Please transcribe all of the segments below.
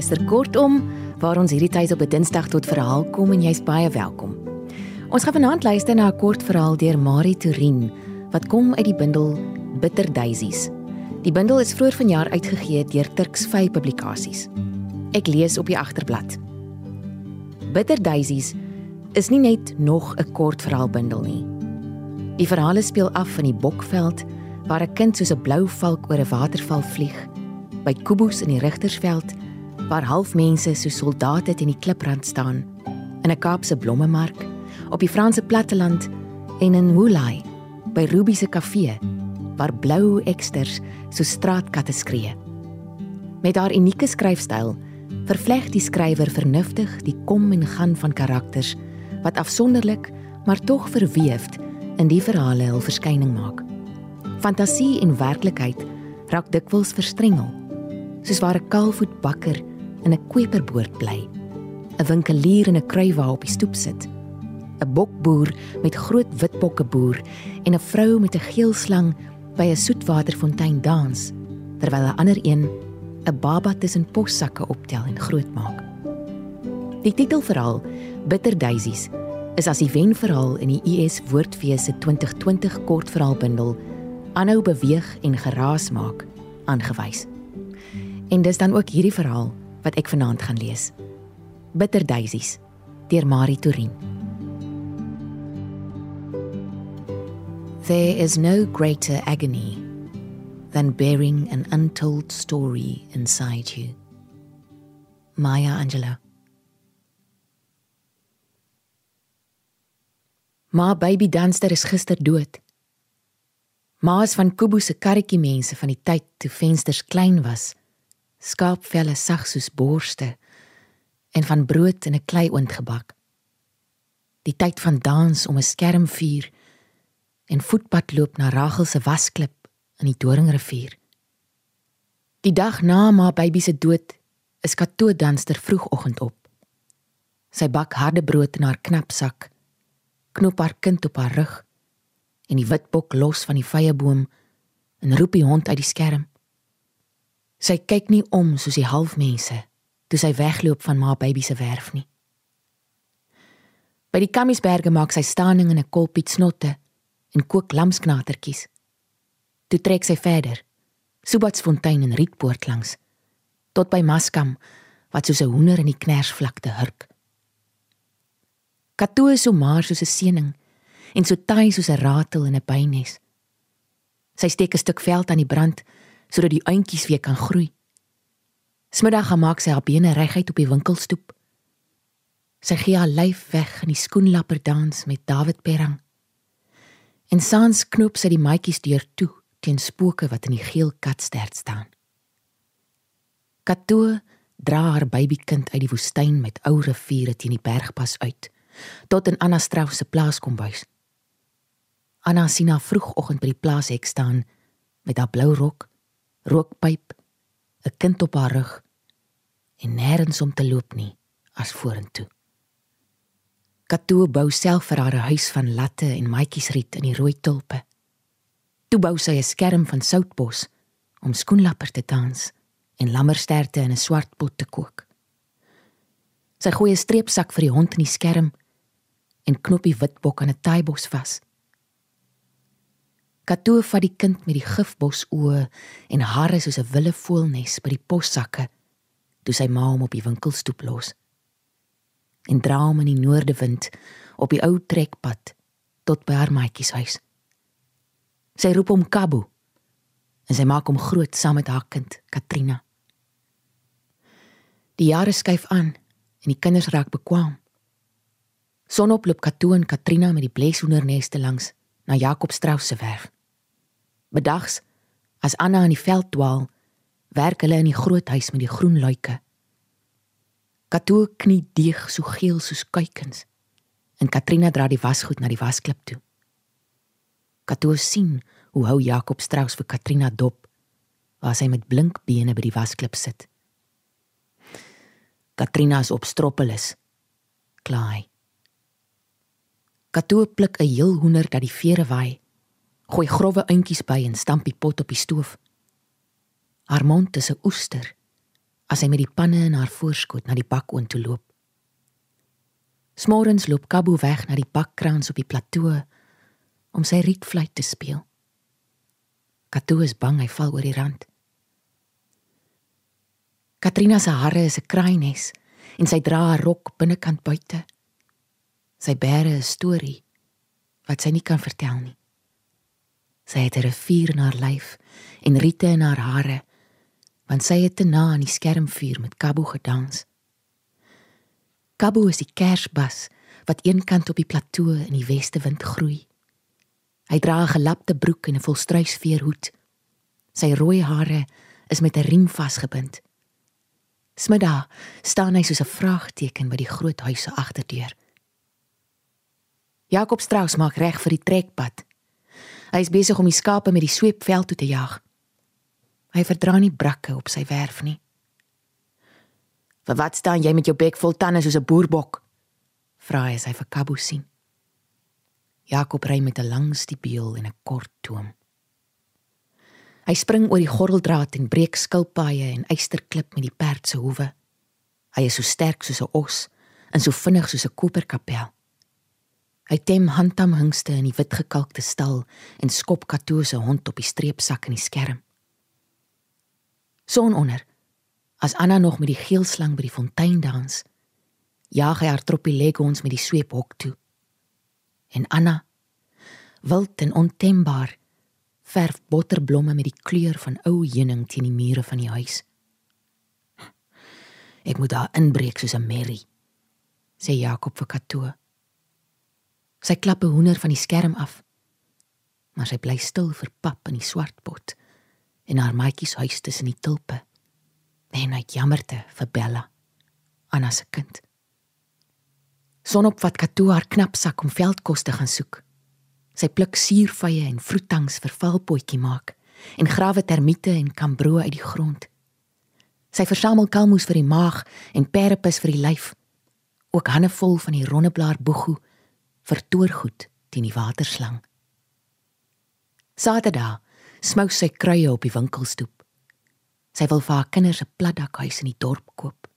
luister kortom waar ons hierdie tyd op 'n Dinsdag tot verhaal kom en jy's baie welkom. Ons gaan vanaand luister na 'n kort verhaal deur Marie Turin wat kom uit die bundel Bitter Daisies. Die bundel is vroeër vanjaar uitgegee deur Turks Vy Publikasies. Ek lees op die agterblad. Bitter Daisies is nie net nog 'n kort verhaalbundel nie. Die verhale speel af in die Bokveld waar 'n kind soos 'n blou valk oor 'n waterval vlieg, by Kubus in die Rigtersveld waar halfmense so soldate teen die kliprand staan in 'n Kaapse blommemark op die Franse platteland en in Woolai by Ruby se kafee waar blou eksters so straatkatte skree. Met haar unieke skryfstyl vervleg die skrywer vernuftig die kom en gaan van karakters wat afsonderlik maar tog verweefd in die verhale hul verskyning maak. Fantasie en werklikheid raak dikwels verstrengel. Soos waar 'n kaalvoet bakker in 'n kweperboord bly. 'n Winkelier in 'n kruiwa op die stoep sit. 'n Bokboer met groot witbokke boer en 'n vrou met 'n geel slang by 'n soetwaterfontein dans terwyl 'n ander een 'n baba tussen possakke optel en grootmaak. Die titelverhaal Bitter Daisies is as die wenverhaal in die US Woordfees se 2020 kortverhaalbundel aanhou beweeg en geraas maak aangewys. En dis dan ook hierdie verhaal wat ek vanaand gaan lees. Bitter Daisies deur Marie Turin. There is no greater agony than bearing an untold story inside you. Maya Angelou. Ma baby danster is gister dood. Ma is van Kubu se karretjie mense van die tyd toe vensters klein was skaapvelle sag soos borste en van brood in 'n kleioond gebak. Die tyd van dans om 'n skermvuur en voetpad loop na Rachel se wasklip in die Doringrivier. Die dag na ma baby se dood is Kato danster vroegoggend op. Sy bak harde brood in haar knapsak, knop haar kind op haar rug en die witbok los van die vyeboom en roep die hond uit die skerm. Sy kyk nie om soos die halfmense toe sy wegloop van ma baby se werf nie. By die Kamiesberge maak sy staaning in 'n kolpiet snotte en kook lamsknatertjies. Toe trek sy verder, Subatsfontein en Rietpoort langs tot by Maskam wat soos 'n hoender in die knersvlakte hurk. Kato is so maar soos 'n seëning en so taai soos 'n ratel in 'n bynes. Sy steek 'n stuk veld aan die brand sodat die eintjies weer kan groei. Smiddag maak sy haar bene reguit op die winkelstoep. Sy gee haar lyf weg in die skoenlapper dans met David Perang. En saans knoop sy die maatjies deur toe teen spooke wat in die geel katstert staan. Kato dra haar babykind uit die woestyn met ou riviere teen die bergpas uit tot in Anna Strauss se plaas kom bys. Anna sien haar vroegoggend by die plaashek staan met haar blou rok rookpyp, 'n kind op haar rug en nêrens om te loop nie as vorentoe. Kato bou self vir haar 'n huis van latte en maatjiesriet in die rooi tulpe. Toe bou sy 'n skerm van soutbos om skoenlappers te dans en lammersterte in 'n swart pot te kook. Sy gooi 'n streepsak vir die hond in die skerm en knop die witbok aan 'n taaibos vas. Kato vat die kind met die gifbos oë en hare soos 'n wille voelnes by die possakke toe sy ma hom op die winkelstoep los. En dra hom in die noordewind op die ou trekpad tot by haar maatjie se huis. Sy roep hom Kabu en sy maak hom groot saam met haar kind Katrina. Die jare skuif aan en die kinders raak bekwam. Sonop loop Kato en Katrina met die bleshoenderneste langs na Jakob Strauss se werf. Bedags as Anna in die veld dwaal, werk hulle in die groot huis met die groen luike. Kato knie deeg so geel soos kuikens en Katrina dra die wasgoed na die wasklip toe. Kato sien hoe hou Jakob Strauss vir Katrina dop waar sy met blink bene by die wasklip sit. Katrina is op stroppeles. Klaai. Kato pluk 'n heel hoender dat die vere waai gooi grouwe eintjies by en stamp die pot op die stoof. Haar mond is 'n oester as hy met die panne in haar voorskoot na die bakoond toe loop. Smorens loop Kabu weg na die bakkrans op die plateau om sy rietfluit te speel. Kato is bang hy val oor die rand. Katrina se hare is 'n kraaines en sy dra haar rok binnekant buite. Sy bære 'n storie wat sy nie kan vertel nie. Sy het 'n rivier in haar lyf en riete in haar hare want sy het te na aan die skermvuur met Kabu gedans. Kabu is die kersbas wat eenkant op die plateau in die weste wind groei. Hy dra 'n gelapte broek en 'n volstruisveerhoed. Sy rooi hare is met 'n riem vasgebind. Smiddag staan hy soos 'n vraagteken by die groot huis se agterdeur. Jakob Strauss maak reg vir die trekpad. Hy is besig om die skape met die sweepveld toe te jag. Hy verdra nie brakke op sy werf nie. "Vir wat staan jy met jou bek vol tande soos 'n boerbok?" vra hy as hy vir Kabu sien. Jakob ry met 'n lang stiepeel en 'n kort toom. Hy spring oor die gordeldraad en breek skilpaaie en eysterklip met die perd se hoewe. Hy is so sterk soos 'n os en so vinnig soos 'n koperkapel. Hy tem handtam hingste in die wit gekalkte stal en skop Kato se hond op die streepsak in die skerm son onder. As Anna nog met die geelslang by die fontein dans, jaag hy haar troppie legons met die sweephok toe. En Anna, wild en ontembaar, verf botterblomme met die kleur van ou heuning teen die mure van die huis. Ek moet daar inbreek soos 'n merrie, sê Jakob vir Kato. Sy klap 'n hoender van die skerm af, maar sy bly stil vir pap in die swart pot en haar maatjie se huis tussen die tulpe. En hy jammerte vir Bella, Anna se kind. Sonop wat Kato haar knap sak om veldkos te gaan soek. Sy pluk suurvye en vroetangs vir valpotjie maak en grawe termiete en kambro uit die grond. Sy versamel kalmoes vir die maag en perepus vir die lyf. Ook hande vol van die rondeblaar boegoe vir toorgoed teen die waterslang. Saterdag smou sy kruie op die winkelstoep. Sy wil vir haar kinders 'n platdakhuis in die dorp koop.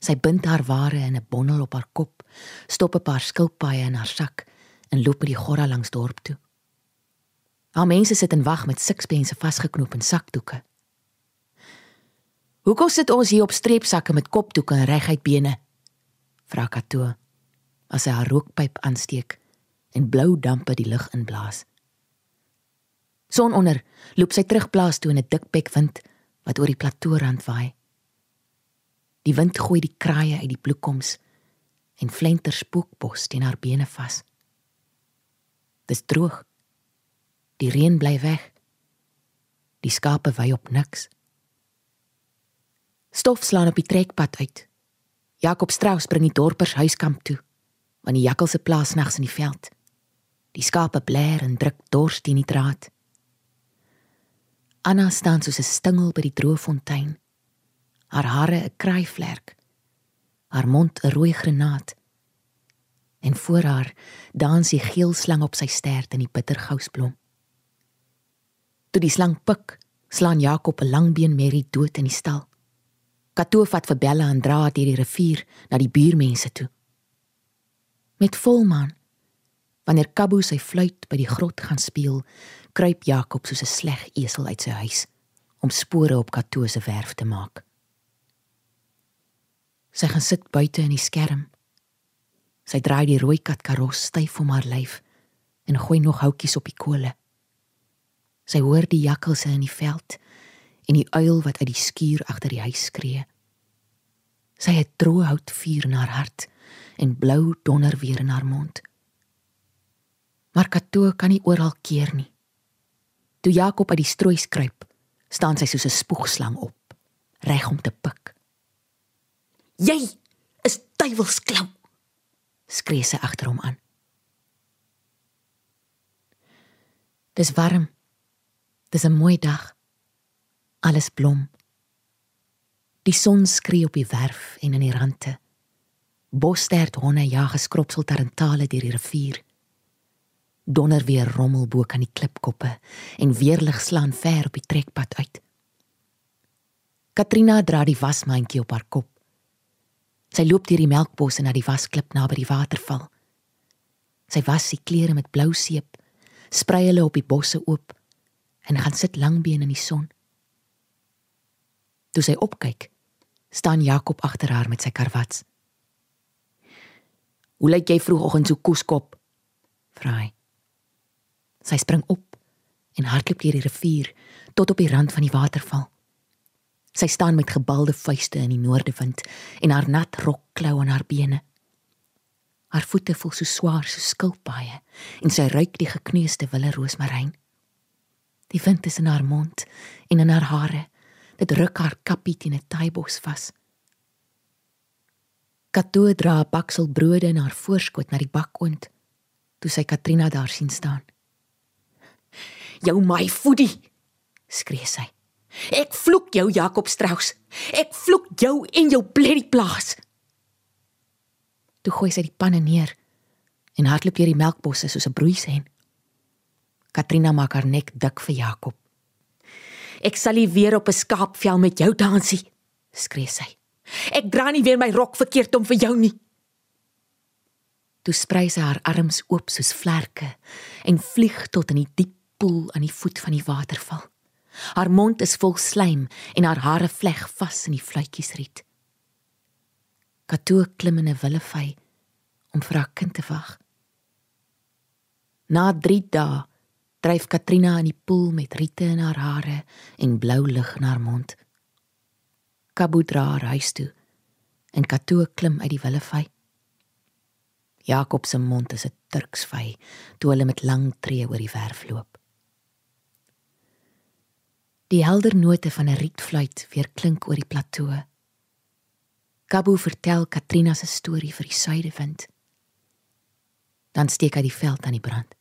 Sy bind haar ware in 'n bondel op haar kop, stop 'n paar skilpaaie in haar sak en loop met die gorra langs dorp toe. Haar mense sit en wag met sikspense vasgeknoop in sakdoeke. "Hoekom sit ons hier op streepsakke met kopdoeke en reguit bene?" vra Kato as sy haar rookpyp aansteek en blou dampe die lug inblaas. Son onder loop sy terug plaas toe in 'n dik bek wind wat oor die plateau rand waai. Die wind gooi die kraaie uit die bloekoms en flenter spookbos teen haar bene vas. Dis droog. Die reën bly weg. Die skape wy op niks. Stof slaan op die trekpad uit. Jakob Strauss bring die dorpers huiskamp toe, want die jakkals se plaas nags in die veld. Die skape blær en druk dors teen die draad. Anna staan soos 'n stingel by die droë fontein. Haar hare 'n kraaivlerk. Haar mond 'n rooi granaat. En voor haar dans die geel slang op sy stert in die bittergousblom. Toe die slang pik, slaan Jakob 'n langbeen merrie dood in die stal. Kato vat vir Bella en dra haar deur die rivier na die buurmense toe. Met volmaan wanneer Kabu sy fluit by die grot gaan speel, kruip Jakob soos 'n sleg esel uit sy huis om spore op Kato se werf te maak. Sy gaan sit buite in die skerm. Sy draai die rooi kat karos styf om haar lyf en gooi nog houtjies op die kole. Sy hoor die jakkalse in die veld en die uil wat uit die skuur agter die huis skree. Sy het droë hout vuur in haar hart en blou donder weer in haar mond. Maar Kato kan nie oral keer nie. Toe Jakob uit die strooi skruip, staan sy soos 'n spoegslang op, reg om te pik. "Jy is duiwelsklou!" skree sy agter hom aan. Dis warm. Dis 'n mooi dag. Alles blom. Die son skree op die werf en in die rande. Bosstert honne jag geskropsel tarantale deur die rivier donder weer rommel bo kan die klipkoppe en weerlig slaan ver op die trekpad uit. Katrina dra die wasmandjie op haar kop. Sy loop deur die melkbosse na die wasklip naby die waterval. Sy was sy klere met blou seep, sprei hulle op die bosse oop en gaan sit langbeen in die son. Toe sy opkyk, staan Jakob agter haar met sy karwats. "Hoe lyk jy vroegoggend so koeskop?" vra hy. Sy spring op en hardloop deur die rivier tot op die rand van die waterval. Sy staan met gebalde vuiste in die noordewind en haar nat rok klou aan haar bene. Haar voete voel so swaar so skilpaaie en sy ruik die gekneusde wille roosmaryn. Die wind is in haar mond en in haar hare. Dit ruk haar kappie teen 'n taaibos vas. Kato dra 'n baksel brode in haar voorskot na die bakoond toe sy Katrina daar sien staan. "Jou my voedie!" skree sy. "Ek vloek jou Jakob Strauss. Ek vloek jou en jou blerrie plaas." Toe gooi sy die panne neer en hardloop deur die melkbosse soos 'n broeisien. Katrina maak haar nek dik vir Jakob. "Ek sal nie weer op 'n skaapvel met jou dansie," skree sy. Ek dra nie weer my rok verkeerd om vir jou nie. Toe sprei sy haar arms oop soos vlerke en vlieg tot in die diep poel aan die voet van die waterval. Haar mond is vol slaim en haar hare vleg vas in die fluitjiesriet. Katoe klim in 'n willevy om vir haar kind te wag. Na 3 dae dryf Katrina in die poel met riete in haar hare en blou lig in haar mond. Kabu dra haar huis toe en Kato klim uit die willevy. Jakob se mond is 'n Turksvy toe hulle met lang tree oor die werf loop. Die helder note van 'n rietfluit weer klink oor die plato. Kabu vertel Katrina se storie vir die suidewind. Dan steek hy die veld aan die brand.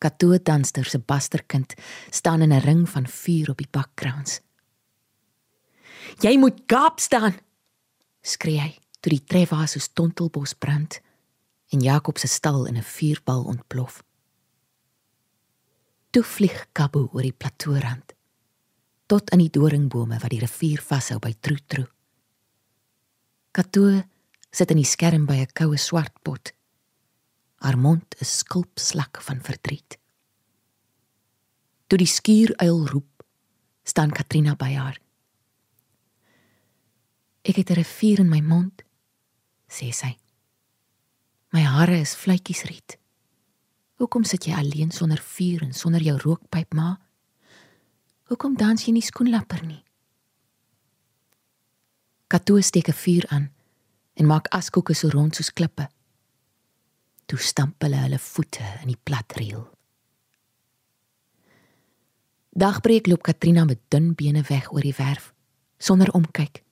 Kato danster se basterkind staan in 'n ring van vuur op die bakkrans. Jy moet gaap staan, skree hy toe die treva so stontelbos brand en Jakob se stal in 'n vuurbal ontplof. Toe vlieg Kabu oor die platoorand tot in die doringbome wat die rivier vashou by Troetro. Kato sit in die skerm by 'n koue swart pot. Haar mond is skulpslak van verdriet. Toe die skuuruil roep, staan Katrina by haar. Ek het 'n rivier in my mond, sê sy. My hare is vletjies riet. Hoekom sit jy alleen sonder vuur en sonder jou rookpyp, ma? Hoekom dans jy nie skoenlapper nie? Kato steek 'n vuur aan en maak askoeke so rond soos klippe. Toe stamp hulle hulle voete in die plat reël. Dagbreek loop Katrina met dun bene weg oor die werf sonder omkyk.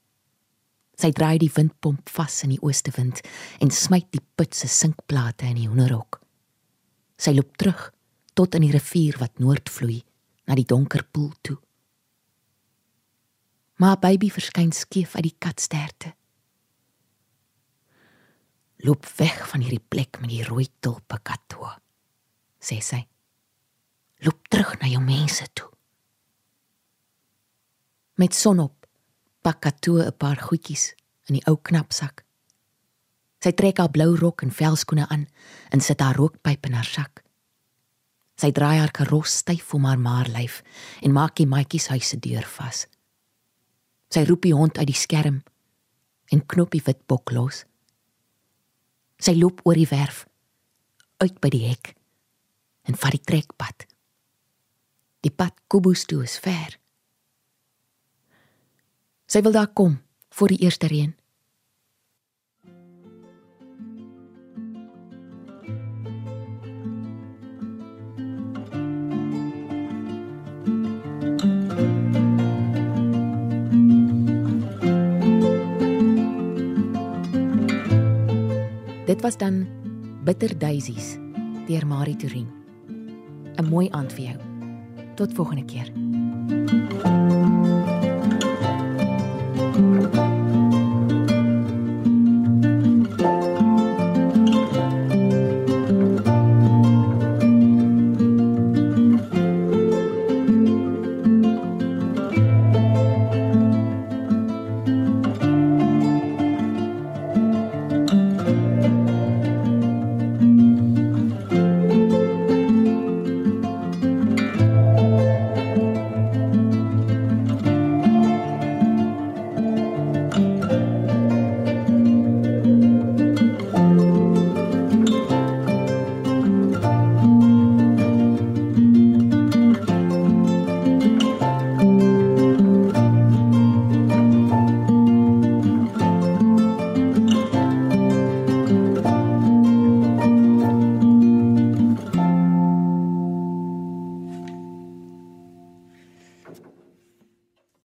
Sy draai die windpomp vas in die ooste wind en smyt die put se sinkplate in die hoenderhok. Sy loop terug tot in die rivier wat noord vloei na die donker poel toe. Maar baby verskyn skief uit die katsterte. Loop weg van hierdie plek met die rooi tulpe katto, sê sy. Loop terug na jou mense toe. Met son op pak Kato 'n paar goedjies in die ou knapsak. Sy trek haar blou rok en velskoene aan en sit haar rookpyp in haar sak. Sy draai haar karos styf om haar maarlyf en maak die maatjies huis se deur vas. Sy roep die hond uit die skerm en knop die wit bok los. Sy loop oor die werf uit by die hek en vat die trekpad. Die pad Kobus toe is ver. Sy wil daar kom vir die eerste reën. Dit was dan Bitter Daisies deur Marie Turin. 'n Mooi aand vir jou. Tot volgende keer. thank you